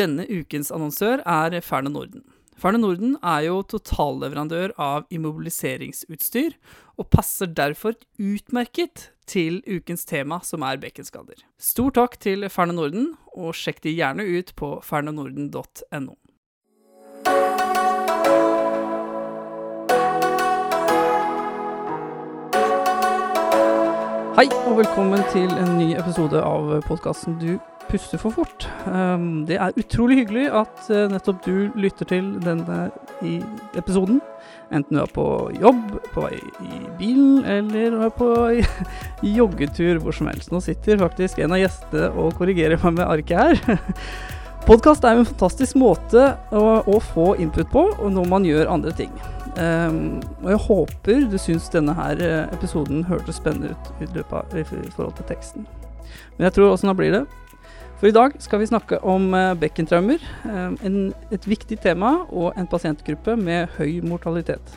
Denne ukens annonsør er Ferne Norden. Ferne Norden er jo totalleverandør av immobiliseringsutstyr, og passer derfor utmerket til ukens tema, som er bekkenskader. Stor takk til Ferne Norden, og sjekk de gjerne ut på fernenorden.no. Hei, og velkommen til en ny episode av podkasten Du puster for fort. Um, det er utrolig hyggelig at uh, nettopp du lytter til denne episoden. Enten du er på jobb, på vei i bilen, eller er på joggetur, hvor som helst. Nå sitter faktisk en av gjestene og korrigerer meg med arket her. Podkast er jo en fantastisk måte å, å, få input på når man gjør andre ting. Um, og jeg håper du syns denne her eh, episoden hørtes spennende ut i, løpet av, i forhold til teksten. Men jeg tror åssen da blir det. For i dag skal vi snakke om uh, bekkentraumer. Um, en, et viktig tema og en pasientgruppe med høy mortalitet.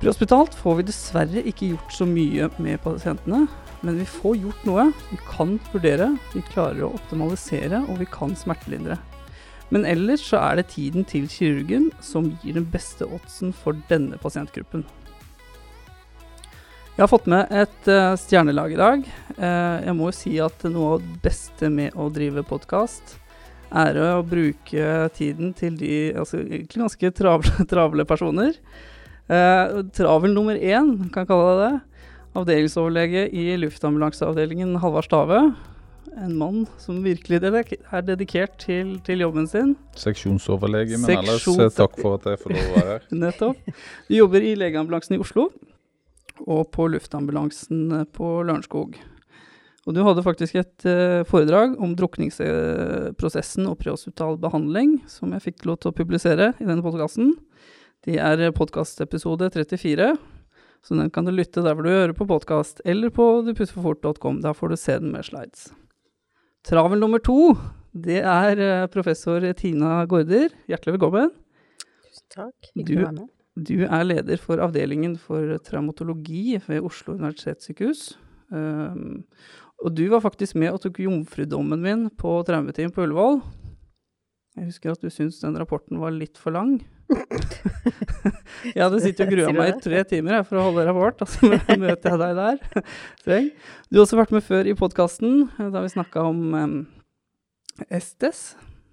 Prehospitalt får vi dessverre ikke gjort så mye med pasientene, men vi får gjort noe. Vi kan vurdere, vi klarer å optimalisere, og vi kan smertelindre. Men ellers så er det tiden til kirurgen som gir den beste oddsen for denne pasientgruppen. Jeg har fått med et uh, stjernelag i dag. Uh, jeg må jo si at noe av det beste med å drive podkast, er å bruke tiden til de altså, egentlig ganske travle, travle personer. Uh, travel nummer én, kan jeg kalle det det. Avdelingsoverlege i luftambulanseavdelingen Halvard Stave. En mann som virkelig er dedikert til, til jobben sin. Seksjonsoverlege, men Seksjons ellers takk for at jeg får lov å være her. Nettopp. Du jobber i legeambulansen i Oslo og på luftambulansen eh, på Lørenskog. Og du hadde faktisk et uh, foredrag om drukningsprosessen og prehospital behandling, som jeg fikk lov til å publisere i denne podkasten. Det er podkastepisode 34, så den kan du lytte der hvor du hører på podkast, eller på dupusforfort.com. Da får du se den med slides. Travel nummer to, det er professor Tina Gaarder. Hjertelig velkommen. Tusen takk. Hyggelig å være med. Du er leder for avdelingen for traumatologi ved Oslo universitetssykehus. Um, og du var faktisk med og tok jomfrudommen min på traumeteam på Ullevål. Jeg husker at du syntes den rapporten var litt for lang. jeg hadde sittet og grua meg i tre timer for å holde rapport, og så møter jeg deg der. du har også vært med før i podkasten, da vi snakka om um, Estes.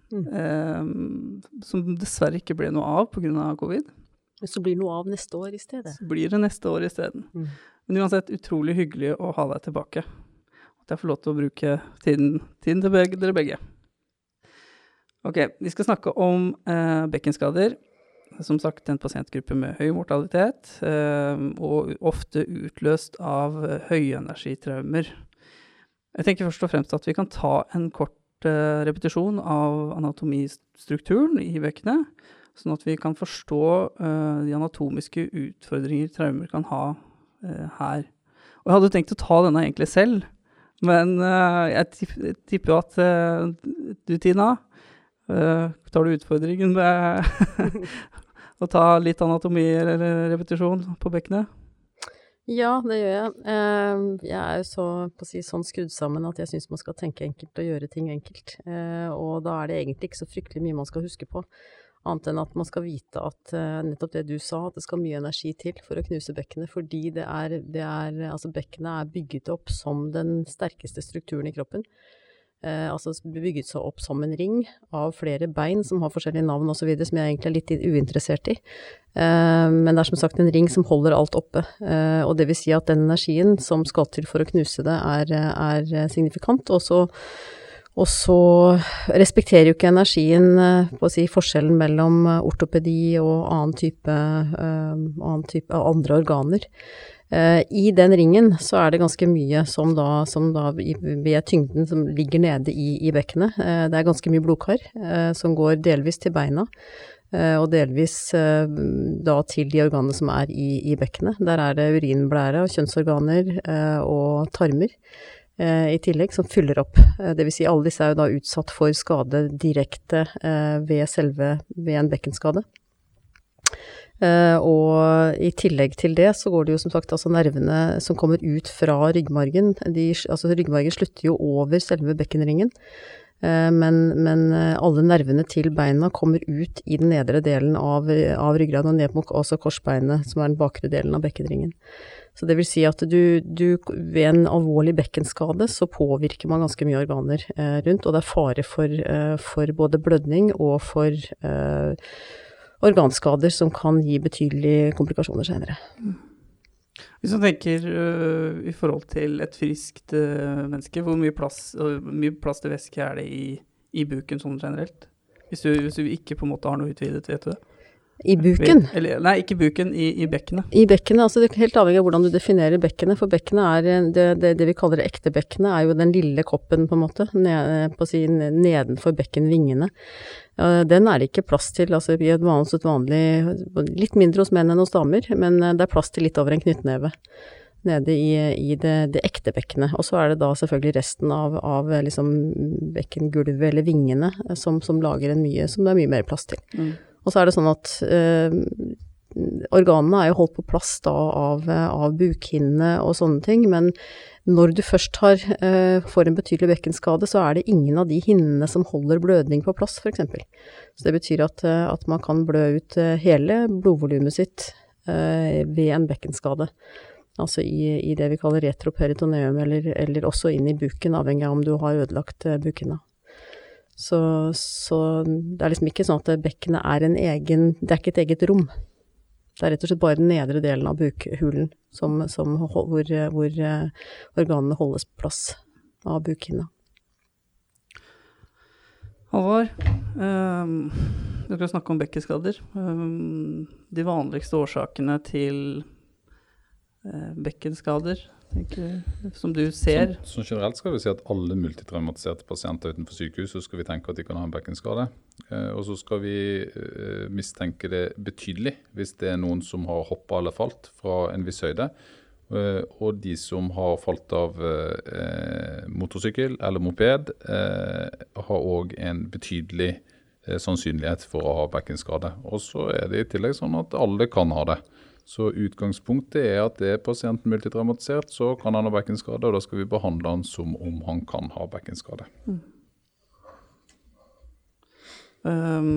Um, som dessverre ikke ble noe av pga. Av covid. Men så blir det noe av neste år i stedet. Så blir det neste år isteden. Mm. Men uansett utrolig hyggelig å ha deg tilbake. At jeg får lov til å bruke tiden, tiden til begge, dere begge. Ok, vi skal snakke om eh, bekkenskader. Som sagt en pasientgruppe med høy mortalitet, eh, og ofte utløst av eh, høyenergitraumer. Jeg tenker først og fremst at vi kan ta en kort eh, repetisjon av anatomistrukturen i bekkenet Sånn at vi kan forstå uh, de anatomiske utfordringer traumer kan ha uh, her. Og jeg hadde tenkt å ta denne egentlig selv, men uh, jeg tipper jo at du, Tina, tar du utfordringen med å ta litt anatomi eller repetisjon på bekkenet? Ja, det gjør jeg. Jeg er jo så, si, sånn skrudd sammen at jeg syns man skal tenke enkelt og gjøre ting enkelt. Og da er det egentlig ikke så fryktelig mye man skal huske på. Annet enn at man skal vite at uh, nettopp det du sa, at det skal mye energi til for å knuse bekkenet. Fordi det er, det er Altså, bekkenet er bygget opp som den sterkeste strukturen i kroppen. Uh, altså bygget seg opp som en ring av flere bein som har forskjellige navn osv., som jeg egentlig er litt uinteressert i. Uh, men det er som sagt en ring som holder alt oppe. Uh, og det vil si at den energien som skal til for å knuse det, er, er signifikant. Og så og så respekterer jo ikke energien eh, si, forskjellen mellom eh, ortopedi og annen type, uh, annen type andre organer. I den ringen så er det ganske mye som da, som da ved tyngden som ligger nede i, i bekkenet. Det er ganske mye blodkar som går delvis til beina. og delvis da til de organene som er i, i bekkenet. Der er det urinblære og kjønnsorganer og tarmer. Eh, i tillegg, som fyller opp. Eh, vil si alle disse er jo da utsatt for skade direkte eh, ved selve ved en bekkenskade. og i tillegg til det så går det jo som sagt altså nervene som kommer ut fra ryggmargen. De, altså ryggmargen slutter jo over selve bekkenringen. Men, men, alle nervene til beina kommer ut i den nedre delen av, av ryggraden og ned mot også korsbeinet, som er den bakre delen av bekkenringen. Så det vil si at du, du, ved en alvorlig bekkenskade så påvirker man ganske mye organer eh, rundt, og det er fare for, eh, for både blødning og for eh, organskader som kan gi betydelige komplikasjoner senere. Hvis man tenker uh, i forhold til et friskt uh, menneske, hvor mye plass, uh, mye plass til væske er det i, i buken sånn generelt? Hvis du, hvis du, ikke på en måte har noe utvidet, vet du det? I buken? Eller, nei, ikke buken, i, i bekkenet. I bekkenet, altså det er helt avhengig av hvordan du definerer bekkenet. For bekkenet er eh, det, det, det vi kaller det ekte bekkenet, er jo den lille koppen, på en måte, ned, på si, nedenfor bekkenvingene. Den er det ikke plass til, altså i et vanlig, vanlig Litt mindre hos menn enn hos damer, men eh, det er plass til litt over en knyttneve nede i, i det, det, ekte bekkenet. Og så er det da selvfølgelig resten av, av liksom bekkengulvet eller vingene som, som, lager en mye, som det er mye mer plass til. Mm. Og så er det sånn at eh, organene er jo holdt på plass da av, av bukhinnene og sånne ting, men når du først har, eh, får en betydelig bekkenskade, så er det ingen av de hinnene som holder blødning på plass, f.eks. Så det betyr at, eh, at, man kan blø ut hele blodvolumet sitt eh, ved en bekkenskade. Altså i, i, det vi kaller retroperitoneum, eller, eller også inn i buken, avhengig av om du har ødelagt bukhinna. Så, så, det er liksom ikke sånn at bekkenet er en egen Det er ikke et eget rom. Det er rett og slett bare den nedre delen av bukhulen som, som, hvor, hvor, eh, organene holdes på plass av bukhinna. Halvard, um, du skal snakke om bekkenskader. Um, de vanligste årsakene til uh, bekkenskader tenker, som du ser? Sånn, som, generelt skal vi si at alle multitraumatiserte pasienter utenfor sykehus så skal vi tenke at de kan ha en bekkenskade. Eh, og så skal vi eh, mistenke det betydelig hvis det er noen som har hoppa eller falt fra en viss høyde. Eh, og de som har falt av eh, motorsykkel eller moped, eh, har òg en betydelig sannsynlighet for å ha bekkenskade. Og så er det i tillegg sånn at alle kan ha det. Så utgangspunktet er at er pasienten multitraumatisert, så kan han ha bekkenskade, og da skal vi behandle han som om han kan ha bekkenskade. Mm. Um,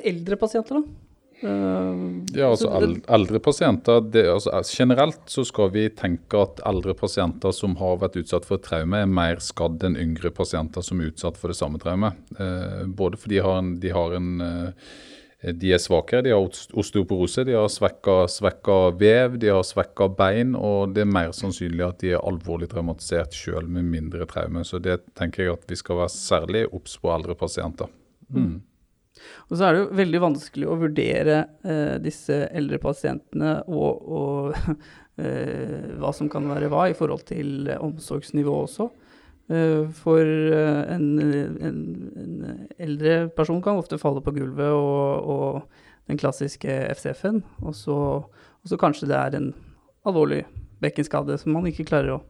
eldre pasienter, da? Uh, ja, altså eldre pasienter det, altså, Generelt så skal vi tenke at eldre pasienter som har vært utsatt for et traume, er mer skadd enn yngre pasienter som er utsatt for det samme traumet. Uh, både fordi de har en, de har en uh, Eh, de er svakere. De har osteoporose, de har svekka, vev, de har svekka bein, og det er mer sannsynlig at de er alvorlig traumatisert sjøl med mindre traume. Så det tenker jeg at vi skal være særlig obs på eldre pasienter. Mm. Og så er det jo veldig vanskelig å vurdere eh, disse eldre pasientene og, og eh, hva som kan være hva i forhold til omsorgsnivå også. Eh, for eh, en, en, en, eldre person kan ofte falle på gulvet og, og den klassiske FCF-en, og så, og så, kanskje det er en alvorlig bekkenskade som man ikke klarer å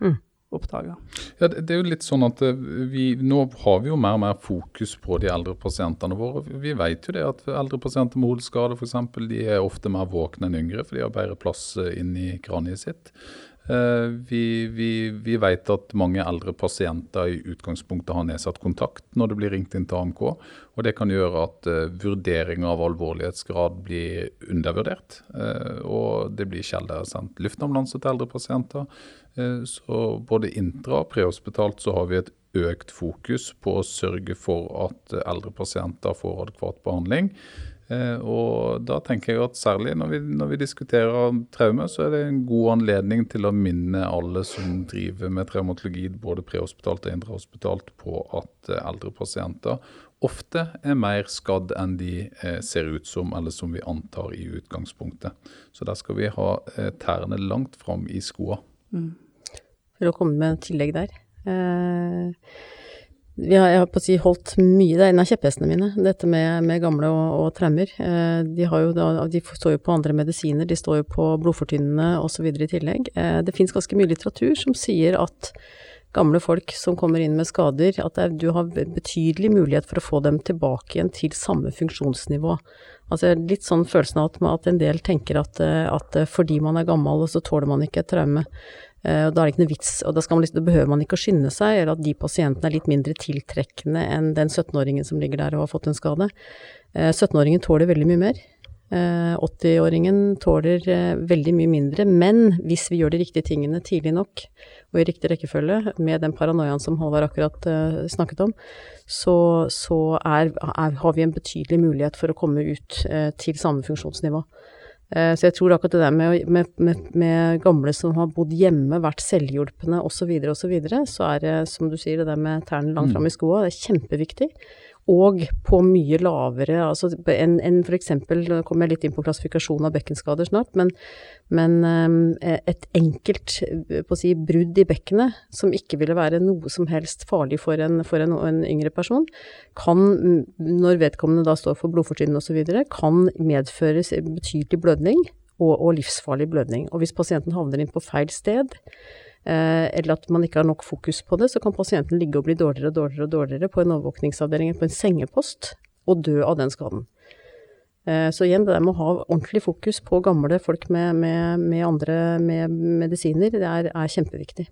mm. oppdage. Ja, det, det, er jo litt sånn at eh, vi, Nå har vi jo mer og mer fokus på de eldre pasientene våre. Vi vet jo det at eldre pasienter med hodeskade f.eks. de er ofte mer våkne enn yngre, for de har bedre plass inn i kraniet sitt. Eh, vi, vi, vi, vet at mange eldre pasienter i utgangspunktet har nedsatt kontakt når det blir ringt inn til AMK. og Det kan gjøre at uh, vurdering av alvorlighetsgrad blir undervurdert. Uh, og det blir sjeldnere sendt luftambulanse til eldre pasienter. Så både intra og prehospitalt så har vi et økt fokus på å sørge for at eldre pasienter får adekvat behandling. Eh, og da tenker jeg at særlig når vi, når vi, diskuterer traume, så er det en god anledning til å minne alle som driver med traumatologi, både prehospitalt og indrehospitalt, på at eh, eldre pasienter ofte er mer skadd enn de eh, ser ut som, eller som vi antar i utgangspunktet. Så der skal vi ha tærne langt fram i skoa. Mm. For å komme med et tillegg der. Eh, vi har, jeg har på å si holdt mye, det er en av kjepphestene mine, dette med, med gamle og, og traumer. Eh, de, de, står jo på andre medisiner, de står jo på blodfortynnende osv. i tillegg. Eh, det fins ganske mye litteratur som sier at gamle folk som kommer inn med skader, at er, du har betydelig mulighet for å få dem tilbake igjen til samme funksjonsnivå. Altså litt sånn følelsen av at, at en del tenker at, at fordi man er gammel, så tåler man ikke et traume. Eh, og da er det ikke noe vits, og da, man, liksom, da, behøver man ikke å skynde seg, eller at de pasientene er litt mindre tiltrekkende enn den 17-åringen som ligger der og har fått en skade. 17-åringen tåler veldig mye mer. 80-åringen tåler veldig mye mindre, men hvis vi gjør de riktige tingene tidlig nok, og i riktig rekkefølge, med den paranoiaen som Håvard akkurat snakket om, så, så er, er, har vi en betydelig mulighet for å komme ut til samme funksjonsnivå. Uh, så jeg tror akkurat det der med, med, med, med, gamle som har bodd hjemme, vært selvhjulpne osv., osv., så, videre, så er det, som du sier, det der med tærne langt fram i skoa, det er kjempeviktig og på mye lavere altså enn en f.eks. Nå kommer jeg litt inn på klassifikasjon av bekkenskader snart, men, men ehm, et enkelt å si, brudd i bekkenet, som ikke ville være noe som helst farlig for en, for en, en yngre person, kan, når vedkommende da står for blodfortynnende osv., kan medføre betydelig blødning og, og livsfarlig blødning. Og hvis pasienten havner inn på feil sted, Eh, eller at man ikke har nok fokus på det, så kan pasienten ligge og bli dårligere og dårligere og dårligere på en overvåkningsavdeling, på en sengepost, og dø av den skaden. Eh, så igjen, det der med å ha ordentlig fokus på gamle folk med, med, med andre med medisiner, det er, er kjempeviktig.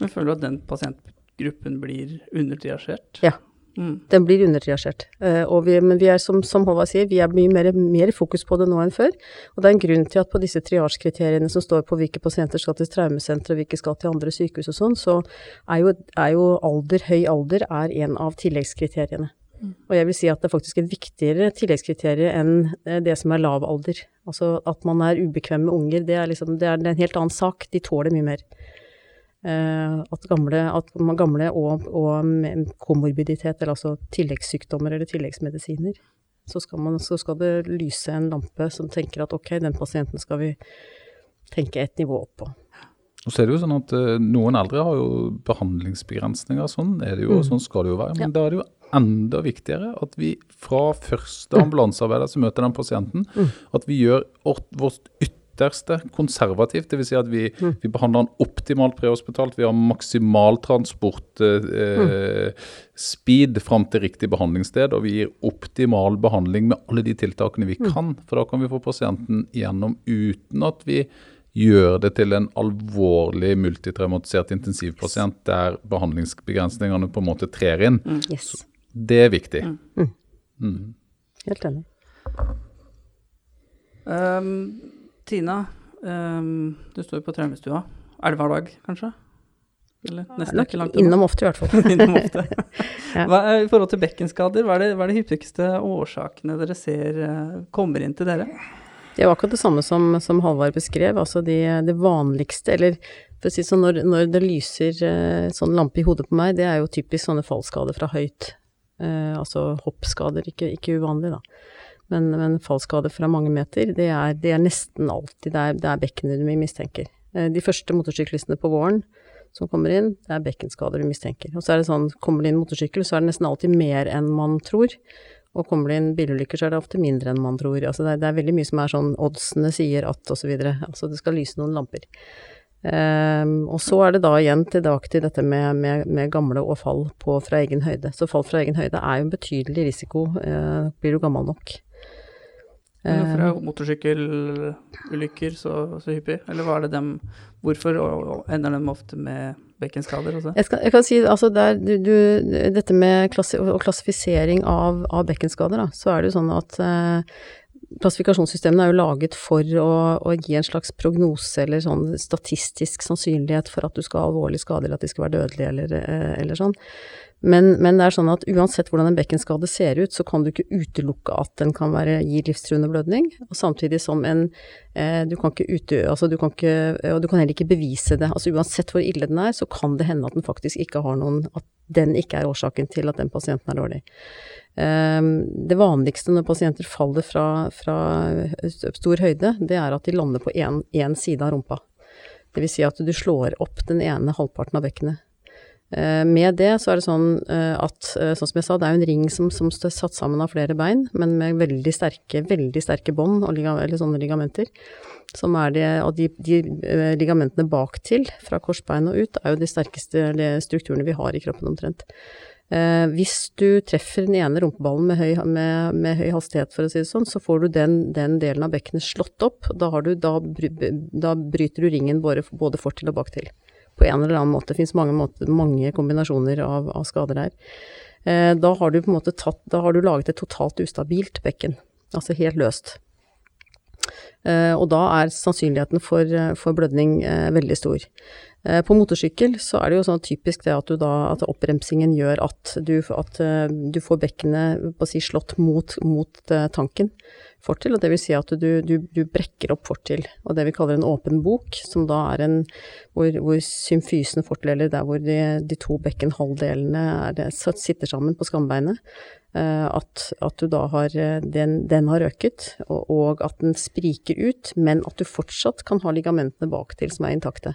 Men føler du at den pasientgruppen blir undertriasjert? Ja, Mm. Den blir undertriasjert. Uh, men vi er, som, som Håvard sier, vi er mye mer, mer, fokus på det nå enn før. Og det er en grunn til at på disse triasjekriteriene som står på hvilke pasienter skal til traumesenter og hvilke skal til andre sykehus og sånn, så er jo, er jo, alder, høy alder, er en av tilleggskriteriene. Mm. Og jeg vil si at det er faktisk et viktigere tilleggskriterium enn eh, det som er lav alder. Altså at man er ubekvem med unger, det er, liksom, det er en helt annen sak. De tåler mye mer. Eh, at gamle, at gamle og, og komorbiditet, eller altså tilleggssykdommer eller tilleggsmedisiner, så skal, man, så skal, det lyse en lampe som tenker at ok, den pasienten skal vi tenke et nivå opp på. Og så er det jo sånn at uh, Noen eldre har jo behandlingsbegrensninger, sånn er det jo, og mm. sånn skal det jo være. Men ja. da er det jo enda viktigere at vi fra første ambulansearbeider som møter den pasienten, mm. at vi gjør vårt ytterligere ytterste konservativt. Dvs. Si at vi, mm. vi behandler den optimalt prehospitalt. Vi har maksimaltransport eh, mm. speed fram til riktig behandlingssted, og vi gir optimal behandling med alle de tiltakene vi mm. kan. For da kan vi få pasienten igjennom uten at vi gjør det til en alvorlig multitraumatisert intensivpasient der behandlingsbegrensningene på en måte trer inn. Mm. Yes. Det er viktig. Mm. Mm. Helt enig. Um, Tina, um, du står jo på traumestua. Er det hver dag, kanskje? Eller nesten ikke langt Innom ofte, i hvert fall. innom ofte. hva, I forhold til bekkenskader, hva er, det, hva er de hyppigste årsakene dere ser uh, kommer inn til dere? Det er jo akkurat det samme som, som Halvard beskrev. Altså de, det vanligste, eller for å si sånn, når, når det lyser uh, sånn lampe i hodet på meg, det er jo typisk sånne fallskader fra høyt. Uh, altså hoppskader, ikke, ikke uvanlig, da. Men, men fallskade fra mange meter, det er, det er nesten alltid det er, det er bekkenet vi mistenker. Eh, de første motorsyklistene på våren som kommer inn, det er bekkenskader vi mistenker. Og så er det sånn, kommer det inn motorsykkel, så er det nesten alltid mer enn man tror. Og kommer det inn bilulykker, så er det ofte mindre enn man tror. Altså det, er, det er veldig mye som er sånn oddsene sier at, og så videre. Altså det skal lyse noen lamper. Um, og så er det da igjen tilbake til dette med, med, med, gamle og fall på, fra egen høyde. Så fall fra egen høyde er jo en betydelig risiko, uh, blir du gammel nok. Men hvorfor er motorsykkelulykker så, så hyppig? Eller hva er det dem Hvorfor ender de ofte med bekkenskader? Jeg, skal, jeg kan si altså der, du, du, dette med klassi klassifisering av, av bekkenskader, da, så er det jo sånn at eh, klassifikasjonssystemene er jo laget for å, å, gi en slags prognose eller sånn statistisk sannsynlighet for at du skal ha alvorlig skade eller at de skal være dødelige eller, eh, eller sånn. Men, men, det er sånn at uansett hvordan en bekkenskade ser ut, så kan du ikke utelukke at den kan være, gi livstruende blødning. Og samtidig som en eh, Du kan ikke ute, altså du kan ikke, og du kan heller ikke bevise det. Altså uansett hvor ille den er, så kan det hende at den faktisk ikke har noen At den ikke er årsaken til at den pasienten er dårlig. Eh, det vanligste når pasienter faller fra, fra stor høyde, det er at de lander på én side av rumpa. Vil si at du slår opp den ene halvparten av bekkenet. Eh, med det så er det sånn eh, at, eh, sånn som jeg sa, det er jo en ring som, som er satt sammen av flere bein, men med veldig sterke, veldig sterke bånd, eller sånne ligamenter. Som er de, og de, de ligamentene baktil, fra korsbein og ut, er jo de sterkeste strukturene vi har i kroppen omtrent. Eh, hvis du treffer den ene rumpeballen med høy, med, med høy, hastighet, for å si det sånn, så får du den, den delen av bekkenet slått opp. Da, du, da, da bryter du ringen både, både fortil og baktil. På en eller annen måte. Det finnes mange, mange kombinasjoner av, av skader her. Eh, da har du på en måte tatt, da har du laget et totalt ustabilt bekken. Altså helt løst. Eh, og da er sannsynligheten for, eh, for blødning eh, veldig stor. På motorsykkel så er det jo sånn typisk det at, da, at oppbremsingen gjør at du, at du får bekkenet si, slått mot, mot, tanken fortil, og det vil si at du, du, du, brekker opp fortil. Og det vi kaller en åpen bok, som da er en hvor, hvor symfysen fortil, eller der hvor de, de to bekkenhalvdelene sitter sammen på skambeinet, at, at, du da har den, den har røket, og, og, at den spriker ut, men at du fortsatt kan ha ligamentene baktil som er intakte.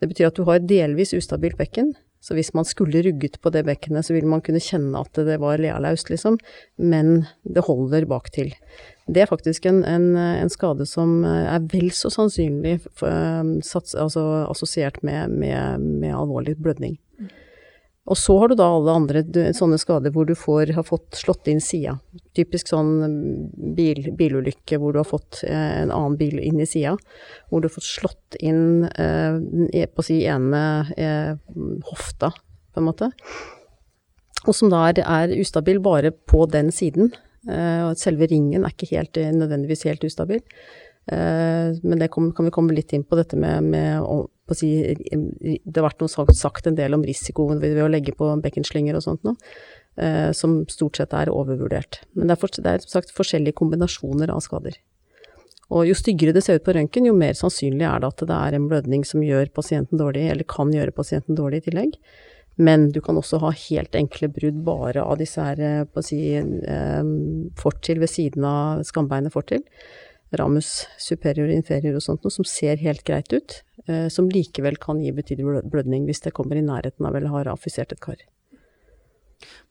Det betyr at du har delvis ustabilt bekken, så hvis man skulle rugget på det bekkenet, så ville man kunne kjenne at det var lealaust, liksom, men det holder baktil. Det er faktisk en, en, en, skade som er vel så sannsynlig for, sats, altså, assosiert med, med, med alvorlig blødning. Og så har du da alle andre sånne skader hvor du får, har fått slått inn sida. Typisk sånn mm, bil, bilulykke hvor du har fått eh, en annen bil inn i sida. Hvor du har fått slått inn eh, på si ene eh, hofta, på en måte. Og som da er, er ustabil bare på den siden. Eh, selve ringen er ikke helt, eh, nødvendigvis helt ustabil. Eh, men det kan vi komme litt inn på, dette med, med si, Det har vært noe sagt en del om risikoen ved, å legge på bekkenslynger og sånt noe, eh, som stort sett er overvurdert. Men det er, for, det er som sagt forskjellige kombinasjoner av skader. Og jo styggere det ser ut på røntgen, jo mer sannsynlig er det at det er en blødning som gjør pasienten dårlig, eller kan gjøre pasienten dårlig i tillegg. Men du kan også ha helt enkle brudd bare av disse her, eh, på å si, fortil ved siden av skambeinet fortil ramus superior inferior og sånt noe, som ser helt greit ut, eh, som likevel kan gi betydelig blødning hvis det kommer i nærheten av eller har affisert et kar.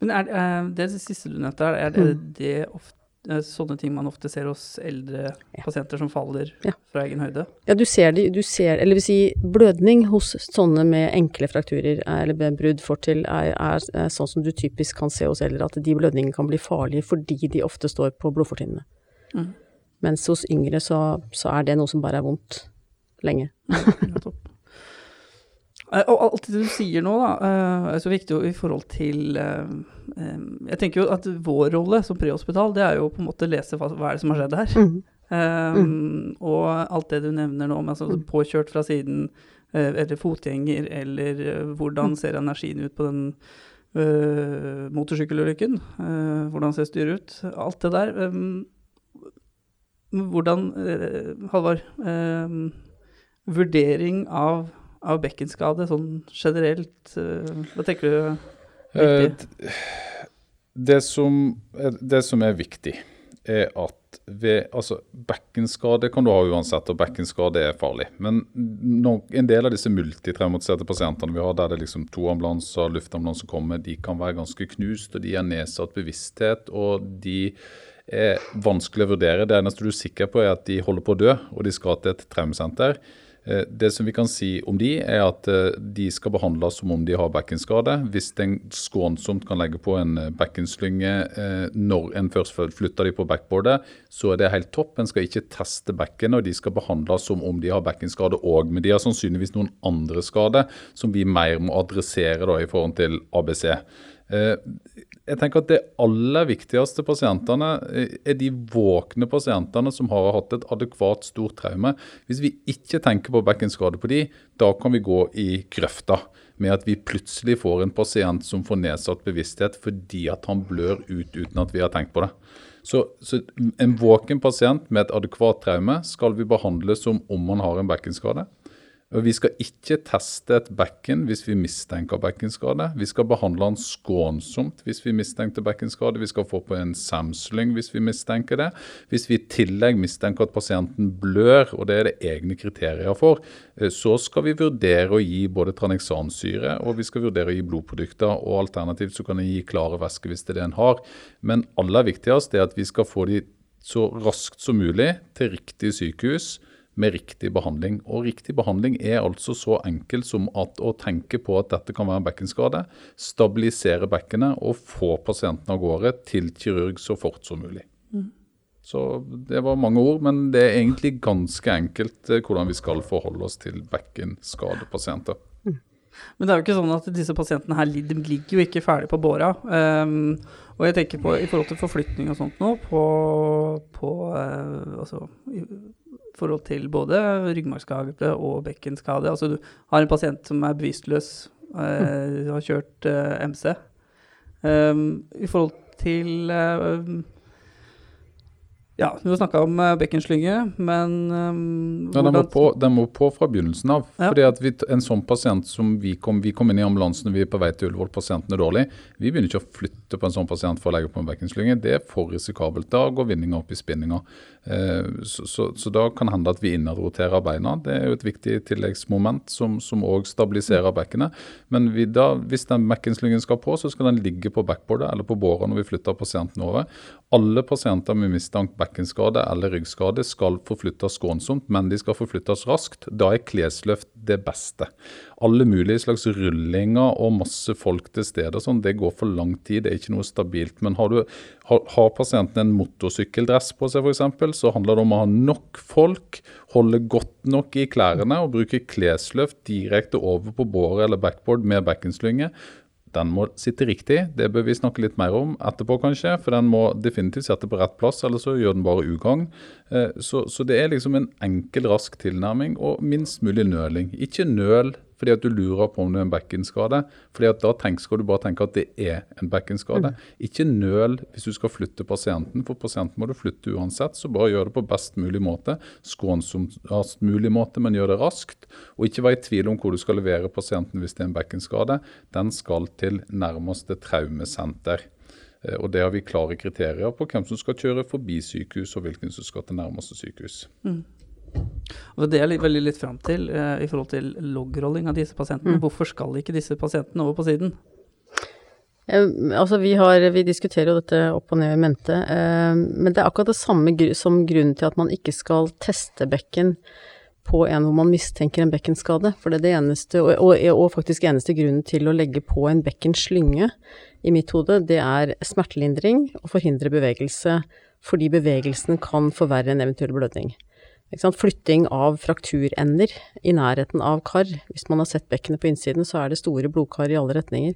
Men er, er eh, det, det siste du nevnte, er det, mm. det ofte, eh, sånne ting man ofte ser hos eldre ja. pasienter som faller ja. fra egen høyde? Ja, du ser det, du ser, eller vil si blødning hos sånne med enkle frakturer eller brudd fortil er, er, er sånn som du typisk kan se hos eldre, at de blødningene kan bli farlige fordi de ofte står på blodfortynnene. Mm. Mens hos yngre så, så, er det noe som bare er vondt lenge. Eh, og alt det du sier nå, da, eh, er så viktig i forhold til eh, Jeg tenker jo at vår rolle som prehospital, det er jo på en måte å lese hva, hva er det som har skjedd her. Mm. Um, mm. Og alt det du nevner nå, med altså, mm. påkjørt fra siden, eller fotgjenger, eller hvordan mm. ser energien ut på den uh, motorsykkelulykken? Uh, hvordan ser styret ut? Alt det der. Um, hvordan, eh, Halvard, eh, vurdering av, av bekkenskade sånn generelt, eh, hva tenker du? Eh, det, som, det som er viktig, er at ved, altså Bekkenskade kan du ha uansett, og bekkenskade er farlig. Men når, en del av disse multitraumatiserte pasientene vi har, der det er liksom to ambulanser, luftambulanser kommer, de kan være ganske knust, og de har nedsatt bevissthet. og de er vanskelig å vurdere. Det eneste du er sikker på, er at de holder på å dø, og de skal til et traumesenter. Eh, det som vi kan si om de, er at eh, de skal behandles som om de har bekkenskade. Hvis en skånsomt kan legge på en eh, bekkenslynge når en først flytter de på backboardet, så er det helt topp. En skal ikke teste bekken, og de skal behandles som om de har bekkenskade òg. Men de har sannsynligvis noen andre skader som vi mer må adressere da, i forhold til ABC jeg tenker at Det aller viktigste pasientene er de våkne pasientene som har hatt et adekvat stort traume. Hvis vi ikke tenker på bekkenskade på de, da kan vi gå i grøfta med at vi plutselig får en pasient som får nedsatt bevissthet fordi at han blør ut uten at vi har tenkt på det. Så, så En våken pasient med et adekvat traume skal vi behandle som om han har en bekkenskade. Vi skal ikke teste et bekken hvis vi mistenker bekkenskade. Vi skal behandle den skånsomt hvis vi mistenker bekkenskade. Vi skal få på en samsling hvis vi mistenker det. Hvis vi i tillegg mistenker at pasienten blør, og det er det egne kriterier for, eh, så skal vi vurdere å gi både tranexansyre og vi skal vurdere å gi blodprodukter. og Alternativt så kan vi gi klare væsker hvis det er det en har. Men aller viktigst er at vi skal få de så raskt som mulig til riktig sykehus med riktig behandling. Og Riktig behandling er altså så enkelt som at å tenke på at dette kan være en bekkenskade, stabilisere bekkenet og få pasienten av gårde til kirurg så fort som mulig. Mm. Så Det var mange ord, men det er egentlig ganske enkelt eh, hvordan vi skal forholde oss til bekkenskadepasienter. Men det er jo ikke sånn at disse pasientene her de ligger jo ikke ferdig på båra. Um, og jeg tenker på i forhold til forflytning og sånt nå, på, på uh, altså, forhold til både ryggmargskade og bekkenskade. Altså du har en pasient som er bevisstløs, eh, har kjørt eh, MC. Um, I forhold til ja, du har snakka om uh, bekkenslynge, men um, ja, den, må på, den må på fra begynnelsen av. Ja. fordi at vi, En sånn pasient som vi kom, vi kom inn i ambulansen vi er på vei til Ullevål, pasienten er dårlig. Vi begynner ikke å flytte på en sånn pasient for å legge på en bekkenslynge. Det er for risikabelt. Da går vinninga opp i spinninga. Eh, så, så, så, da kan det hende at vi innadroterer beina. Det er jo et viktig tilleggsmoment som òg stabiliserer bekkenet. Men da, hvis den bekkenslyngen skal på, så skal den ligge på backboardet eller på båra når vi flytter pasienten over. Alle pasienter med mistankt bekkenskade eller ryggskade skal forflyttes skånsomt, men de skal forflyttes raskt. Da er klesløft det beste. Alle mulige slags rullinger og masse folk til stede, sånn, det går for lang tid. Det er ikke noe stabilt. Men har, du, har, har pasienten en motorsykkeldress på seg f.eks., så handler det om å ha nok folk, holde godt nok i klærne og bruke klesløft direkte over på båret eller backboard med bekkenslynge den må sitte riktig. Det bør vi snakke litt mer om etterpå, kanskje. For den må definitivt sette på rett plass, eller så gjør den bare ugagn. Eh, så, så, det er liksom en enkel, rask tilnærming og minst mulig nøling. Ikke nøl fordi at du lurer på om det er en bekkenskade. fordi at da tenk, skal du bare tenke at det er en bekkenskade. Mm. Ikke nøl hvis du skal flytte pasienten, for pasienten må du flytte uansett. Så bare gjør det på best mulig måte. Skånsomst mulig måte, men gjør det raskt. Og ikke vær i tvil om hvor du skal levere pasienten hvis det er en bekkenskade. Den skal til nærmeste traumesenter. Eh, og Det har vi klare kriterier på hvem som skal kjøre forbi sykehus, og hvilken som skal til nærmeste sykehus. Mm. Og Det er veldig litt fram til eh, i forhold til logrolling av disse pasientene. Mm. Hvorfor skal ikke disse pasientene over på siden? Eh, altså vi, har, vi, diskuterer jo dette opp og ned i mente, eh, men det er akkurat det samme gr som grunnen til at man ikke skal teste bekken på en hvor man mistenker en bekkenskade. For det er det eneste, og, og, og faktisk eneste grunnen til å legge på en bekkenslynge i mitt hode, det er smertelindring og forhindre bevegelse, fordi bevegelsen kan forverre en eventuell blødning. Flytting av frakturender i nærheten av kar. Hvis man har sett bekkenet på innsiden, så er det store blodkar i alle retninger.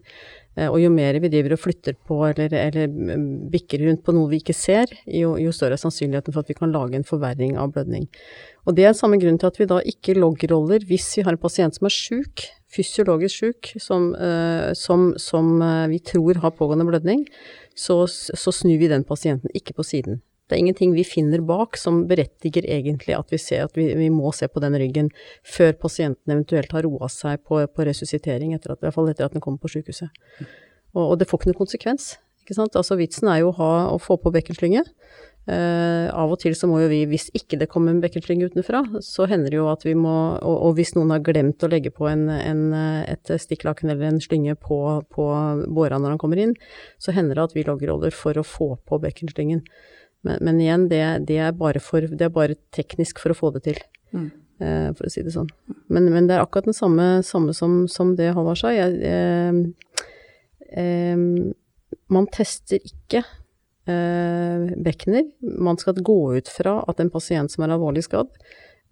Eh, og jo mer vi driver og flytter på eller, eller mm, bikker rundt på noe vi ikke ser, jo, jo, større er sannsynligheten for at vi kan lage en forverring av blødning. Og det er samme grunn til at vi da ikke loggroller hvis vi har en pasient som er sjuk, fysiologisk sjuk, som, uh, som, som uh, vi tror har pågående blødning, så, så snur vi den pasienten ikke på siden. Det er ingenting vi finner bak som berettiger egentlig at vi ser at vi, vi må se på den ryggen før pasienten eventuelt har roa seg på, på resuscitering, etter at, i hvert fall etter at den kommer på sykehuset. Og, og, det får ikke noen konsekvens. Ikke sant? Altså Vitsen er jo å, ha, å få på bekkenslynge. Uh, av og til så må jo vi, hvis ikke det kommer en bekkenslynge utenfra, så hender det jo at vi må Og, og hvis noen har glemt å legge på en, en, et stikklaken eller en slynge på, på båra når han kommer inn, så hender det at vi logger over for å få på bekkenslyngen. Men, men igjen, det, det, er for, det, er bare teknisk for å få det til, mm. eh, for å si det sånn. Men, men, det er akkurat det samme, samme som, som, det Halvard sa. Jeg, eh, eh, man tester ikke eh, bekkener. Man skal gå ut fra at en pasient som er alvorlig skadd,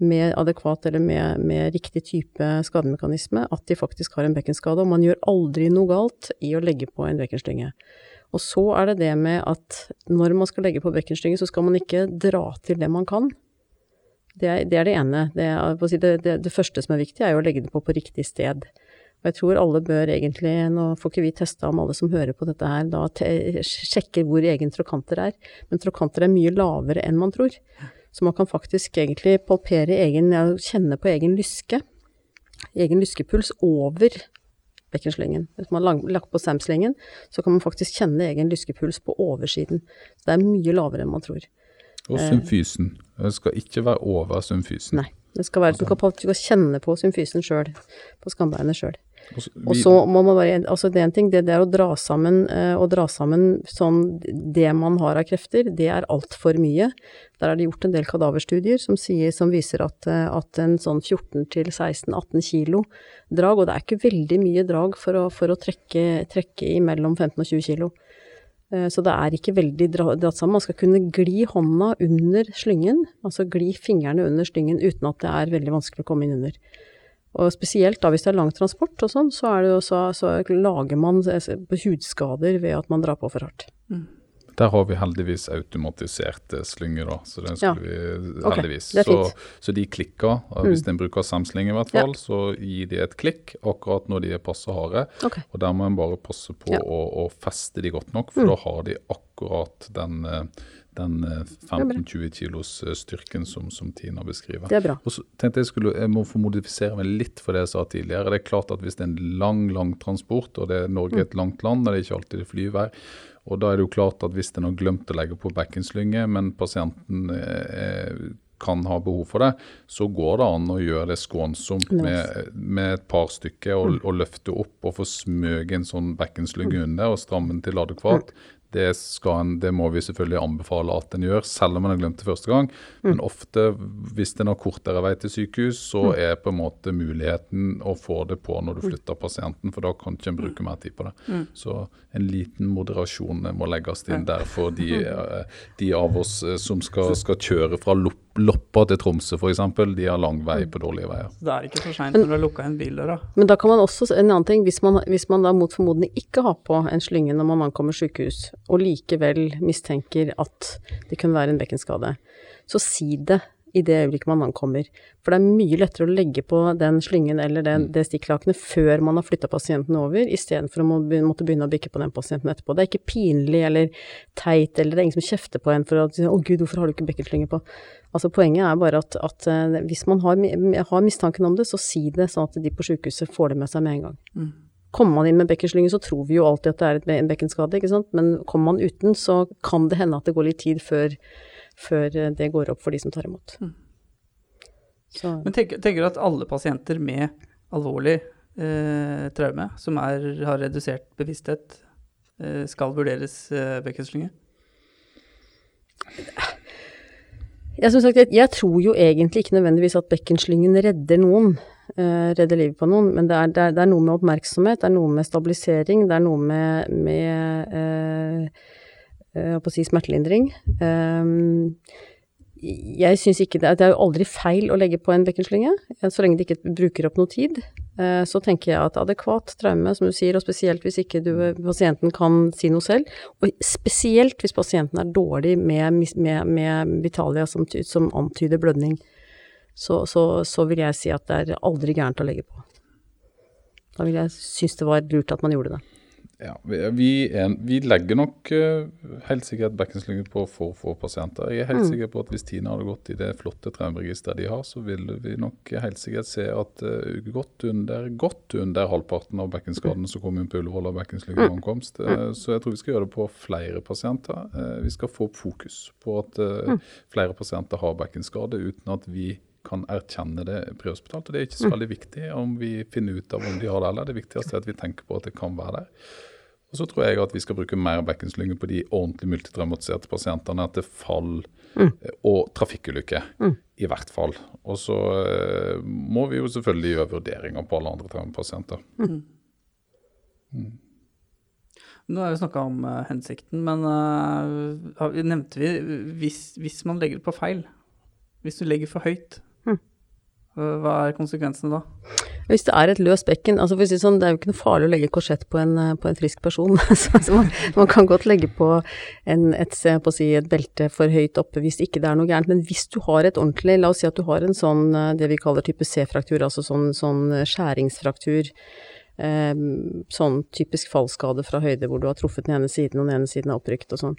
med adekvat eller med, med, riktig type skademekanisme, at de faktisk har en bekkenskade. Og man gjør aldri noe galt i å legge på en bekkenslynge. Og så er det det med at når man skal legge på bekkenslynge, så skal man ikke dra til det man kan. Det er det, er det ene. Det, er, det, det, første som er viktig, er jo å legge det på på riktig sted. Og jeg tror alle bør egentlig, nå får ikke vi testa om alle som hører på dette her, da sjekker hvor egen trokanter er, men trokanter er mye lavere enn man tror. Så man kan faktisk egentlig palpere egen, kjenne på egen lyske, egen lyskepuls over bekkenslyngen. Hvis man har lagt på SAM-slyngen, så kan man faktisk kjenne egen lyskepuls på oversiden. Så det er mye lavere enn man tror. Og eh, symfysen. Det skal ikke være over symfysen. Nei. Det skal være, du, kan, du kan kjenne på symfysen sjøl, på skambeinet sjøl. Og så- må man bare, altså det er en ting, det, det er å dra sammen, eh, å dra sammen sånn, det man har av krefter, det er altfor mye. Der er det gjort en del kadaverstudier som, sier, som viser at, eh, at en sånn 14-16-18 kilo drag, og det er ikke veldig mye drag for å, for å trekke, trekke i mellom 15 og 20 kilo. Eh, Så det er ikke veldig dratt sammen. Man skal kunne gli hånda under slyngen, altså gli fingrene under slyngen uten at det er veldig vanskelig å komme inn under. Og spesielt da hvis det er lang transport og sånn, så, er det jo så, så lager man hudskader ved at man drar på for hardt. Der har vi heldigvis automatiserte slynger, da. Så den Ja. skulle vi Ok, heldigvis. det er så, så de klikker. og Hvis en bruker samsling i hvert Ja. fall, så gir de et klikk akkurat når de er passe harde. Okay. Og der må en bare passe på Ja. å, å feste de godt nok, for Mm. da har de akkurat den, eh, den eh, 15-20 kilos eh, styrken som, som Tina beskriver. Det er bra. Og så tenkte jeg skulle, jeg må få modifisere meg litt for det jeg sa tidligere. Det er klart at hvis det er en lang, lang transport, og det er Norge er et langt land, og det er ikke alltid det flyvær, og da er det jo klart at hvis en har glemt å legge på bekkenslynge, men pasienten eh, kan ha behov for det, så går det an å gjøre det skånsomt Med med, med et par stykker og, og løfte opp og få smøget en sånn bekkenslynge under og stramme den til adekvat. Det, skal en, det må vi selvfølgelig anbefale at en gjør, selv om en har glemt det første gang. Men ofte, hvis en har kortere vei til sykehus, så er på en måte muligheten å få det på når du flytter pasienten, for da kan ikke en bruke mer tid på det. Så en liten moderasjon må legges inn der for de, eh, de av oss eh, som skal, skal kjøre fra Lop- Loppa til Tromsø f.eks. De har lang vei på dårlige veier. Så det er ikke for seint når du har lukka igjen bildøra. Men da kan man også, en annen ting, hvis man, hvis man da mot formodning ikke har på en slynge når man ankommer sykehus, og likevel mistenker at det kunne være en bekkenskade, så si det i det øyeblikket man ankommer. For det er mye lettere å legge på den slyngen eller den, det stikklakenet før man har flytta pasienten over, istedenfor å måtte begynne å bikke på den pasienten etterpå. Det er ikke pinlig eller teit, eller det er ingen som kjefter på en for å si 'Å gud, hvorfor har du ikke bekkenslynge på?' Altså Poenget er bare at, at eh, hvis man har, har mistanken om det, så si det sånn at de på sykehuset får det med seg med en gang. Kommer man inn med bekkenslynge, så tror vi jo alltid at det er en bekkenskade, ikke sant. Men kommer man uten, så kan det hende at det går litt tid før, før eh, det går opp for de som tar imot. Så Men tenker, tenker du at alle pasienter med alvorlig eh, traume, som er, har redusert bevissthet, eh, skal vurderes eh, bekkenslynge? jeg, som sagt, jeg, jeg tror jo egentlig ikke nødvendigvis at bekkenslyngen redder noen, eh, redder livet på noen, men det er, det, er, det er noe med oppmerksomhet, det er noe med stabilisering, det er noe med, med eh, jeg holdt på å si smertelindring. Um, jeg syns ikke det, det er jo aldri feil å legge på en bekkenslynge, eh, så lenge det ikke bruker opp noe tid. Eh, Så tenker jeg at adekvat traume, som du sier, og spesielt hvis ikke du, pasienten kan si noe selv, og spesielt hvis pasienten er dårlig med, med, med vitalia som, som antyder blødning, så, så, så vil jeg si at det er aldri gærent å legge på. Da vil jeg synes det var lurt at man gjorde det. Ja, vi, er, vi legger nok eh, helt sikkert bekkenslynger på for få pasienter. Jeg er helt sikker på at hvis Tina hadde gått i det flotte traumeregisteret de har, så ville vi nok helt sikkert se at uh, godt, under, godt under halvparten av bekkenskadene som kom inn på Ullevål av bekkenslynge ved ankomst. Eh, så jeg tror vi skal gjøre det på flere pasienter. Uh, vi skal få fokus på at eh, flere pasienter har bekkenskade uten at vi kan erkjenne det prehospitalt. Og det er ikke så veldig viktig om vi finner ut av om de har det eller. Det viktigste er at vi tenker på at det kan være der. Og så tror jeg at vi skal bruke mer bekkenslynge på de ordentlig multitraumatiserte pasientene etter fall mm. og trafikkulykker, i hvert fall. Og så eh, må vi jo selvfølgelig gjøre vurderinger på alle andre traumapasienter. Nå har vi snakka om uh, hensikten, men uh, nevnte vi hvis, hvis man legger på feil? Hvis du legger for høyt, Mm. eh, hva er konsekvensene da? Hvis det er et løst bekken, altså si sånn, det er jo ikke noe farlig å legge korsett på en, på en frisk person. så så man, man kan godt legge på, en, et, på si, et belte for høyt oppe hvis ikke det er noe gærent. Men hvis du har et ordentlig, la oss si at du har en sånn, eh, det vi kaller type C-fraktur, altså sånn, sånn eh, skjæringsfraktur, eh, sånn typisk fallskade fra høyde hvor du har truffet den ene siden og den ene siden er opprykt og sånn.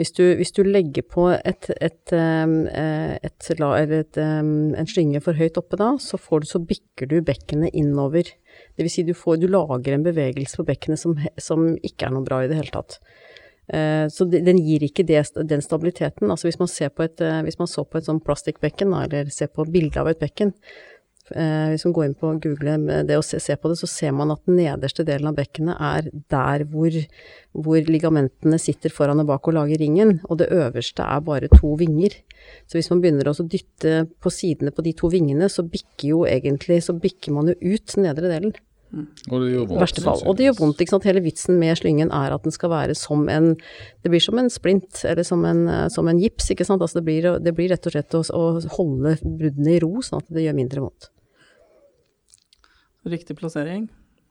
Hvis hvis du legger på et, et, eh, et, la- eller et, eh, en slynge for høyt oppe da, så, du, så bikker du bekkenet innover. Det vil si du, får, du lager en bevegelse på bekkenet som, som ikke er noe bra i det hele tatt. Eh, Så de- den gir ikke det, den stabiliteten. Altså hvis man, ser på et, eh, hvis man så på et sånn plastikkbekken, eller ser på bilde av et bekken, hvis man går inn på Google det og se, se, på det, så ser man at den nederste delen av bekkenet er der hvor, hvor ligamentene sitter foran og bak og lager ringen, og det øverste er bare to vinger. Så hvis man begynner å dytte på sidene på de to vingene, så bikker jo egentlig, så bikker man jo ut den nedre delen. Og det gjør vondt. Og det gjør vondt, ikke sant. Hele vitsen med slyngen er at den skal være som en Det blir som en splint, eller som en, som en gips, ikke sant. Altså det blir, det blir rett og slett å, å holde bruddene i ro, sånn at det gjør mindre vondt. Riktig plassering,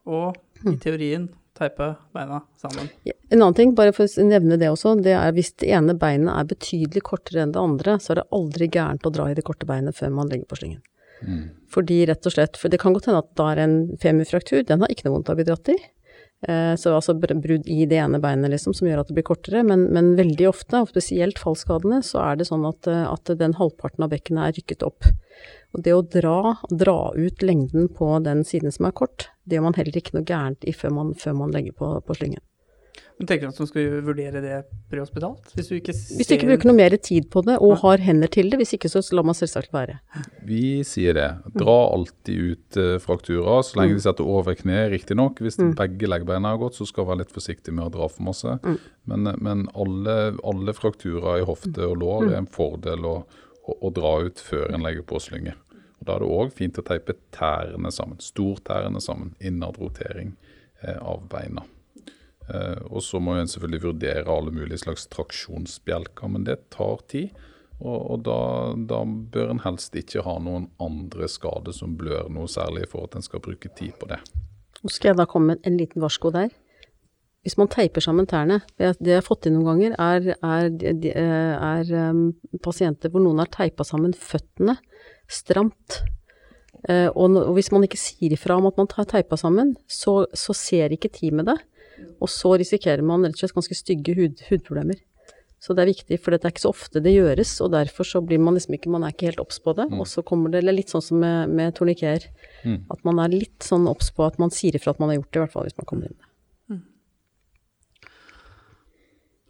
og i teorien teipe beina sammen. En annen ting, bare for å nevne det også, det er hvis det ene beinet er betydelig kortere enn det andre, så er det aldri gærent å dra i det korte beinet før man legger på slyngen. Mm. Fordi rett og slett, for det kan godt hende at da er en femurfraktur, den har ikke noe vondt av å bli dratt i. Eh, så altså brudd i det ene beinet liksom, som gjør at det blir kortere, men, men veldig ofte, og spesielt fallskadene, så er det sånn at, eh, at den halvparten av bekkenet er rykket opp. Og det å dra, dra ut lengden på den siden som er kort, det gjør man heller ikke noe gærent i før man, før man legger på, på slyngen. Men tenker du at man skal vurdere det prehospitalt? Hvis du ikke ser Hvis du ikke bruker noe mer tid på det, og har hender til det. Hvis ikke, så lar man selvsagt være. Vi sier det. Dra alltid ut uh, frakturer, så lenge de setter over kneet, riktignok. Hvis mm. begge leggbeina har gått, så skal vi være litt forsiktig med å dra for masse. Mm. Men, men alle, alle, frakturer i hofte og lår mm. er en fordel å, å, å dra ut før en legger på slynge. Og Da er det òg fint å teipe tærne sammen, stortærne sammen. Innadrotering eh, av beina. Eh, og så må en selvfølgelig vurdere alle mulige slags traksjonsbjelker, men det tar tid. Og, og da, da, bør en helst ikke ha noen andre skader som blør noe særlig for at en skal bruke tid på det. Nå skal jeg da komme med en liten varsko der. Hvis man teiper sammen tærne, det jeg har fått inn noen ganger, er, er, er um, pasienter hvor noen har teipa sammen føttene stramt. Uh, og, og, hvis man ikke sier ifra om at man har teipa sammen, så, så ser ikke teamet det. Og så risikerer man rett og slett ganske stygge hud, hudproblemer. Så det er viktig, for det er ikke så ofte det gjøres, og derfor så blir man liksom ikke Man er ikke helt obs på det. Mm. Og så kommer det litt sånn som med, med torniker, mm. at man er litt sånn obs på at man sier ifra at man har gjort det, i hvert fall hvis man kommer inn. Mm.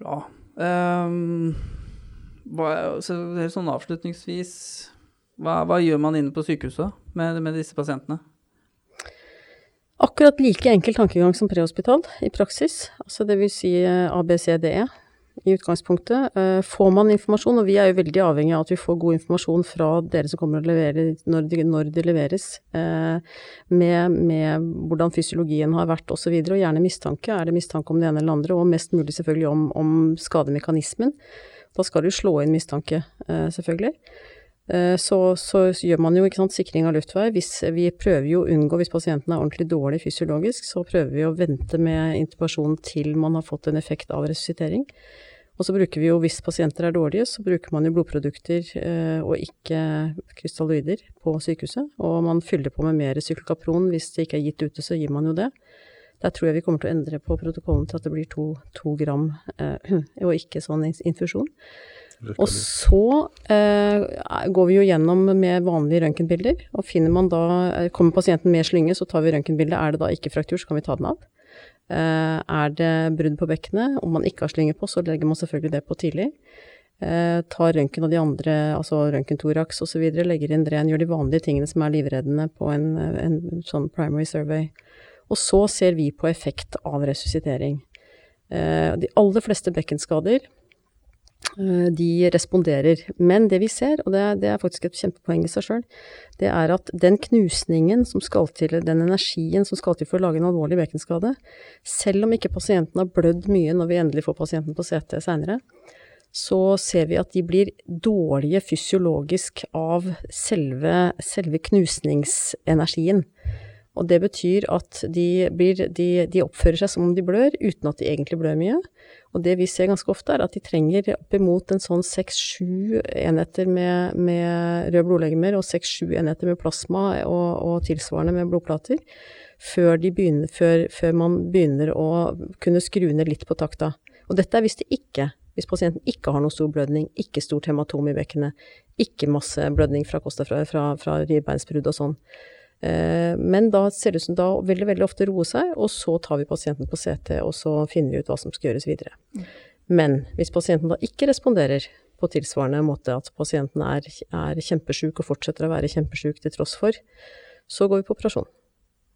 Bra. Um, hva, så sånn avslutningsvis, hva, hva, gjør man inne på sykehuset med, med disse pasientene? Akkurat like enkel tankegang som prehospital i praksis, altså vil si ABCDE i utgangspunktet. Eh, får man informasjon, og vi er jo veldig avhengig av at vi får god informasjon fra dere som kommer og leverer når det, når det leveres, eh, med, med, hvordan fysiologien har vært osv., og, og gjerne mistanke. Er det mistanke om det ene eller andre, og mest mulig selvfølgelig om, om skademekanismen. Da skal du slå inn mistanke, selvfølgelig. Eh, så, så, gjør man jo sant, sikring av luftvei. Hvis, vi prøver jo å unngå, hvis pasienten er ordentlig dårlig fysiologisk, så prøver vi å vente med intubasjon til man har fått en effekt av resuscitering. Og så bruker vi jo, hvis pasienter er dårlige, så bruker man jo blodprodukter eh, og ikke krystalloider på sykehuset. Og man fyller på med mer sykkelkapron. Hvis det ikke er gitt ute, så gir man jo det. Der tror jeg vi kommer til å endre på protokollen til at det blir to, to gram, eh, og ikke sånn infusjon. Og så eh, går vi jo gjennom med vanlige røntgenbilder, og finner man da eh, Kommer pasienten med slynge, så tar vi røntgenbildet. Er det da ikke fraktur, så kan vi ta den av. Eh, er det brudd på bekkenet, om man ikke har slynge på, så legger man selvfølgelig det på tidlig. Eh, tar røntgen av de andre, altså røntgentoraks osv., legger inn dren, gjør de vanlige tingene som er livreddende på en, en sånn primary survey. Og så ser vi på effekt av resuscitering. Eh, de aller fleste bekkenskader de responderer. Men det vi ser, og det er, det er faktisk et kjempepoeng i seg sjøl, det er at den knusningen som skal til, den energien som skal til for å lage en alvorlig bekenskade, selv om ikke pasienten har blødd mye når vi endelig får pasienten på CT seinere, så ser vi at de blir dårlige fysiologisk av selve, selve knusningsenergien. Og det betyr at de, blir, de, de, oppfører seg som om de blør, uten at de egentlig blør mye. Og det vi ser ganske ofte, er at de trenger oppimot en sånn seks-sju enheter med, med røde blodlegemer og seks-sju enheter med plasma og, og, tilsvarende med blodplater, før, begynner, før, før man begynner å kunne skru ned litt på takta. Og dette er hvis det ikke hvis pasienten ikke har noe stor blødning, ikke stort hematom i bekkenet, ikke masse blødning fra kosta fra, fra, fra ribbeinsbrudd og sånn. Eh, men da ser det ut som da veldig, veldig ofte roer seg, og så tar vi pasienten på CT, og så finner vi ut hva som skal gjøres videre. Mm. Men hvis pasienten da ikke responderer på tilsvarende måte at pasienten er, er kjempesjuk og fortsetter å være kjempesjuk til tross for, så går vi på operasjon.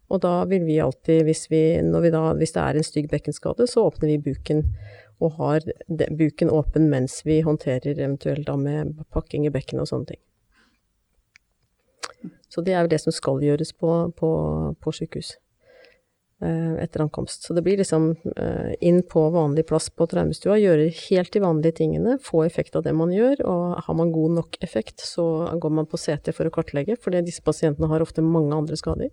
Og da vil vi alltid, hvis, vi, vi da, hvis det er en stygg bekkenskade, så åpner vi buken og har buken åpen mens vi håndterer eventuelt da med pakking i bekkenet og sånne ting. Så det er jo det som skal gjøres på, på, på sykehus eh, etter ankomst. Så det blir liksom eh, inn på vanlig plass på traumestua, gjøre helt de vanlige tingene, få effekt av det man gjør, og har man god nok effekt, så går man på CT for å kartlegge, for disse pasientene har ofte mange andre skader.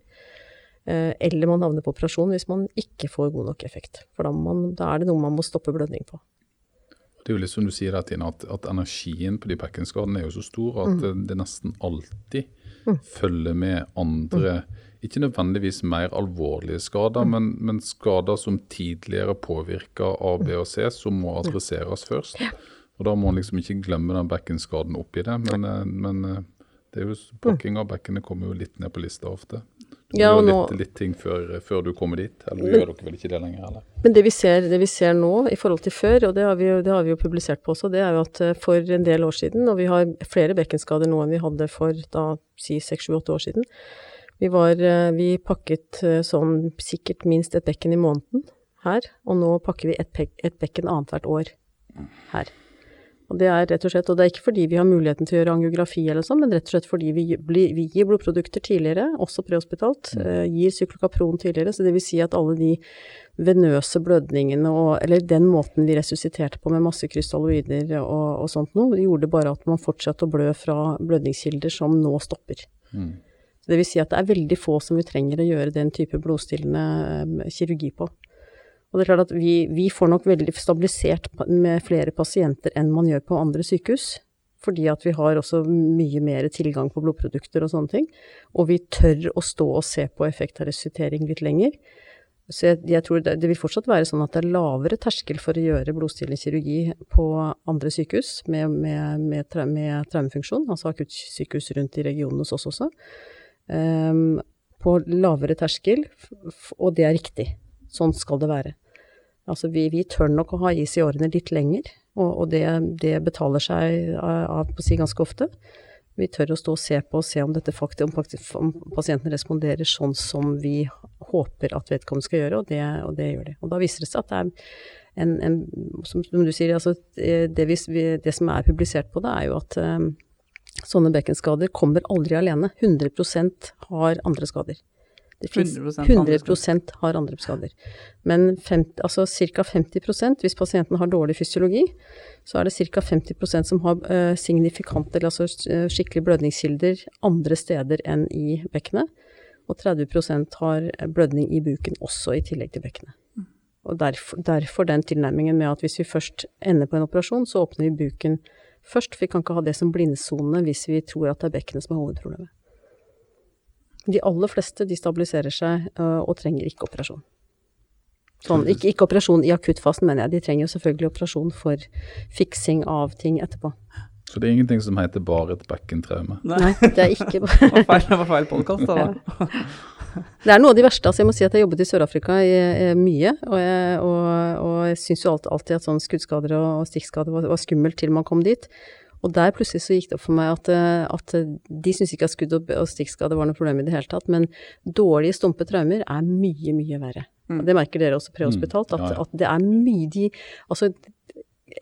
Eh, eller man havner på operasjon hvis man ikke får god nok effekt. For da, man, da er det noe man må stoppe blødning på. Det er jo litt som du sier at, at energien på de bekkenskadene er jo så stor at mm. det nesten alltid mm. følger med andre. Ikke nødvendigvis mer alvorlige skader, men, men, skader som tidligere påvirka A, B og C, som må adresseres først. Og Da må man liksom ikke glemme den bekkenskaden oppi det. Men, eh, men eh, det er jo, pakking av bekkenet kommer jo litt ned på lista ofte. Ja, gjør litt, litt, ting før, før, du kommer dit, eller men, gjør dere vel ikke det lenger? Eller? Men det vi, ser, det vi, ser, nå i forhold til før, og det har, vi, det har, vi, jo publisert på også, det er jo at eh, for en del år siden, og vi har flere bekkenskader nå enn vi hadde for da si seks, sju, åtte år siden, vi, var, eh, vi pakket eh, sånn sikkert minst et bekken i måneden her, og nå pakker vi et, et bekken annethvert år her. Og det er rett og slett, og det er ikke fordi vi har muligheten til å gjøre angiografi eller sånn, men rett og slett fordi vi, vi gir blodprodukter tidligere, også prehospitalt, mm. eh, gir syklokapron tidligere, så det vil si at alle de venøse blødningene og Eller den måten vi resusciterte på med masse krystalloider og, og sånt noe, gjorde bare at man fortsatte å blø fra blødningskilder som nå stopper. Mm. Så det vil si at det er veldig få som vi trenger å gjøre den type blodstillende um, kirurgi på. Og det er klart at vi, vi, får nok veldig stabilisert med flere pasienter enn man gjør på andre sykehus. Fordi at vi har også mye mer tilgang på blodprodukter og sånne ting. Og vi tør å stå og se på effekt av resuscitering litt lenger. Så jeg, jeg tror det, det, vil fortsatt være sånn at det er lavere terskel for å gjøre blodstillende kirurgi på andre sykehus med, med, med, med traumefunksjon, altså akuttsykehus rundt i regionen hos oss også. Um, på lavere terskel, og det er riktig. Sånn skal det være. Altså vi, vi, tør nok å ha is i årene litt lenger, og, og det, det, betaler seg av på å si ganske ofte. Vi tør å stå og se på og se om, dette faktisk, om, om pasienten responderer sånn som vi håper at vedkommende skal gjøre, og det, og det gjør de. Og da viser det seg at det er en, en som, du sier, altså det, vi, det, som er publisert på det, er jo at um, sånne bekkenskader kommer aldri alene. 100% har andre skader. Det finnes 100, 100 har andre skader. Men 50, altså ca. 50% hvis pasienten har dårlig fysiologi, så er det ca. 50% som har uh, signifikante, eller altså uh, skikkelige blødningskilder andre steder enn i bekkenet. Og 30% har blødning i buken også, i tillegg til bekkenet. Og derfor, derfor, den tilnærmingen med at hvis vi først ender på en operasjon, så åpner vi buken først. For vi kan ikke ha det som blindsone hvis vi tror at det er bekkenet som er hovedproblemet. De aller fleste de stabiliserer seg uh, og trenger ikke operasjon. Sånn, ikke, ikke, operasjon i akuttfasen, mener jeg. De trenger jo selvfølgelig operasjon for fiksing av ting etterpå. Så det er ingenting som heter bare et bekkentraume? Nei, det er ikke bare Det var feil podkast, da. Det er noe av de verste. altså Jeg må si at jeg jobbet i Sør-Afrika mye, og jeg, og, og jeg syns jo alltid, at sånn skuddskader og stikkskader var, var skummelt til man kom dit. Og der plutselig så gikk det opp for meg at, eh, at de syntes ikke at skudd og, og stikkskade var noe problem i det hele tatt, men dårlige stumpe traumer er mye, mye verre. Mm. Det merker dere også prehospitalt, mm. at, at, det er mye de Altså,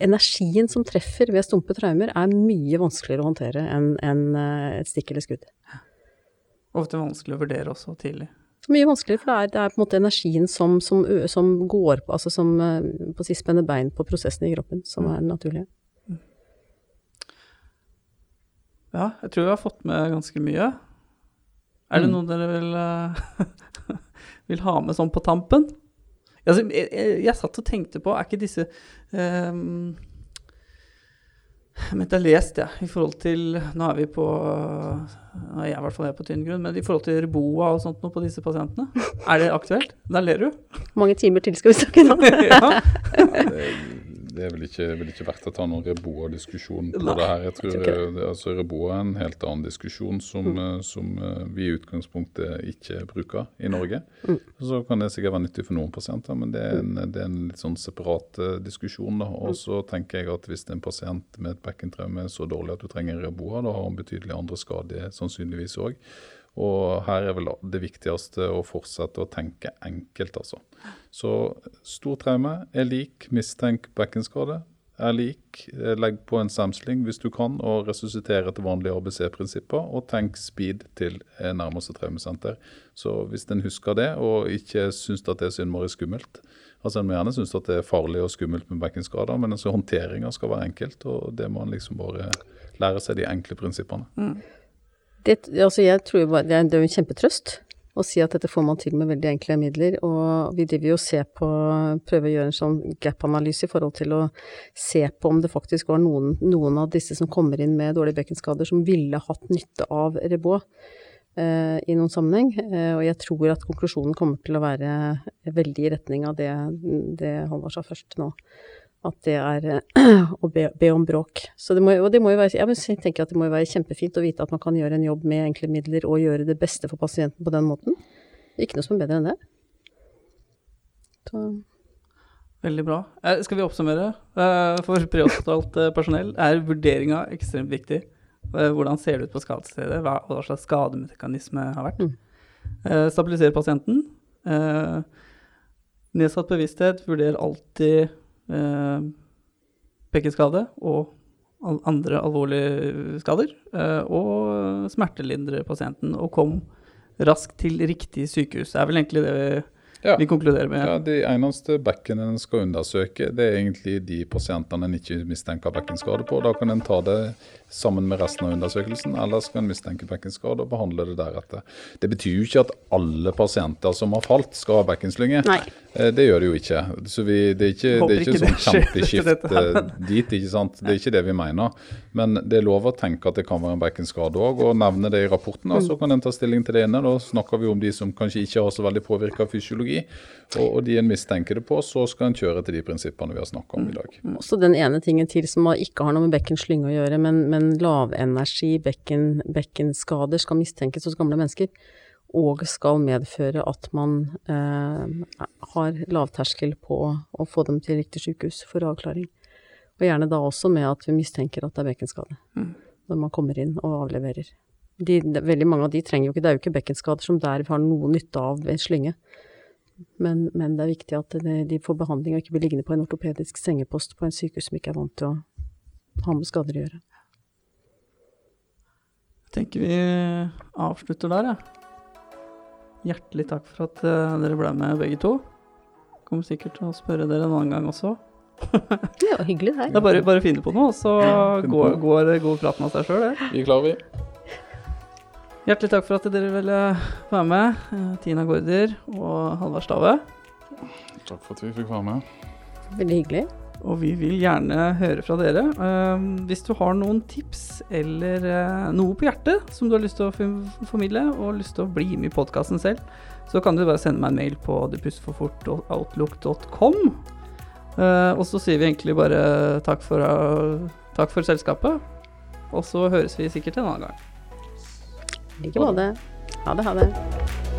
energien som treffer ved stumpe traumer er mye vanskeligere å håndtere enn en, eh, et stikk eller skudd. Ofte vanskelig å vurdere også tidlig. Mye vanskeligere, for det er, det er, på en måte energien som, som, som går på, altså som eh, på å spenner bein på prosessene i kroppen, som mm. er naturlige. Ja, jeg tror vi har fått med ganske mye. Er det mm. noe dere vil, uh, vil ha med sånn på tampen? Altså, jeg, jeg, jeg, satt og tenkte på, er ikke disse um, Men jeg har lest, ja, i forhold til Nå er vi på Nå er jeg i hvert fall er på tynn grunn, men i forhold til Reboa og sånt noe på disse pasientene, er det aktuelt? Der ler du. Hvor mange timer til skal vi snakke nå? ja. det er vel ikke, vel ikke verdt å ta noen Reboa-diskusjon på Nei, det her. Jeg tror jeg eh, altså Reboa er en helt annen diskusjon som, mm. som eh, vi i utgangspunktet ikke bruker i Norge. Mm. Så kan det sikkert være nyttig for noen pasienter, men det er en, det er en litt sånn separat eh, diskusjon. da. Og så tenker jeg at hvis en pasient med et bekkentraume er så dårlig at du trenger Reboa, da har han betydelig andre skader sannsynligvis òg. Og her er vel det viktigste å fortsette å tenke enkelt, altså. Så stor traume er lik mistenk bekkenskade. Er lik eh, legg på en samsling hvis du kan, og resusciter etter vanlige ABC-prinsipper. Og tenk speed til eh, nærmeste traumesenter. Så hvis en husker det, og ikke syns at det er så innmari skummelt Altså En må gjerne synes at det er farlig og skummelt med bekkenskader, men altså håndteringa skal være enkelt, og det må en liksom bare lære seg de enkle prinsippene. Det, altså jeg tror bare, det er, jo en kjempetrøst å si at dette får man til med veldig enkle midler. Og vi driver jo og ser på, prøver å gjøre en sånn gap-analyse i forhold til å se på om det faktisk var noen, noen av disse som kommer inn med dårlige bekkenskader som ville hatt nytte av Reboa eh, i noen sammenheng. Eh, og jeg tror at konklusjonen kommer til å være veldig i retning av det, det Halvard sa først nå. At det er eh, å be, be om bråk. Så det må, og det må jo være, jeg tenker at det må jo være kjempefint å vite at man kan gjøre en jobb med enkle midler og gjøre det beste for pasienten på den måten. Ikke noe som er bedre enn det. Så, Veldig bra. Eh, skal vi oppsummere? Eh, for prehospitalt eh, personell er vurderinga ekstremt viktig. Hvordan ser det ut på skadestedet? Hva, hva slags skademekanisme har vært? Mm. Stabilisere pasienten. Nedsatt bevissthet. Vurder alltid eh, bekkenskade og andre alvorlige skader. Eh, og smertelindre pasienten. Og kom raskt til riktig sykehus. Det er vel egentlig det vi, Ja. vi konkluderer med. Ja, De eneste bekkene en skal undersøke, det er egentlig de pasientene en ikke mistenker bekkenskade på. Da kan en ta det sammen med resten av undersøkelsen, ellers kan en mistenke bekkenskade og behandle det deretter. Det betyr jo ikke at alle pasienter som har falt, skal ha bekkenslynge. Eh, Det gjør det jo ikke. Så vi, det er ikke, det er ikke ikke sånn kjempeskift eh, dit, ikke sant. Det er ikke det vi mener. Men det er lov å tenke at det kan være en bekkenskade òg, og nevne det i rapporten. og Så kan en ta stilling til det inne. Da snakker vi om de som kanskje ikke har så veldig påvirka fysiologi. Og, og de en mistenker det på, så skal en kjøre til de prinsippene vi har snakka om i dag. Også den ene tingen til som ikke har noe med bekkens slynge å gjøre, men, men lavenergi bekken, bekkenskader skal mistenkes hos gamle mennesker. Og skal medføre at man eh, har lavterskel på å få dem til riktig sykehus for avklaring. Og gjerne da også med at vi mistenker at det er bekkenskade når man kommer inn og avleverer. De, de, veldig mange av de trenger jo ikke, det er jo ikke bekkenskader som der har noe nytte av ved slynge. Men, men det er viktig at de, de får behandling og ikke blir liggende på en ortopedisk sengepost på en sykehus som ikke er vant til å ha med skader å gjøre. Jeg tenker vi avslutter der, jeg. Hjertelig takk for at eh, dere ble med begge to. Kommer sikkert til å spørre dere en annen gang også. Det var hyggelig det Det er bare, bare å finne på noe, så går, går, går praten av seg sjøl, det. Vi klarer vi. Hjertelig takk for at dere ville være med, eh, Tina Gaarder og Halvard Stave. Takk for at vi fikk være med. Veldig hyggelig. Og vi vil gjerne høre fra dere. Eh, hvis du har noen tips eller eh, noe på hjertet som du har lyst til å formidle, og lyst til å bli med i podkasten selv, så kan du bare sende meg en mail på depustforfort.outlook.com. Og så sier vi egentlig bare takk for, takk for selskapet. Og så høres vi sikkert en annen gang. I like måte. Ha det, ha det.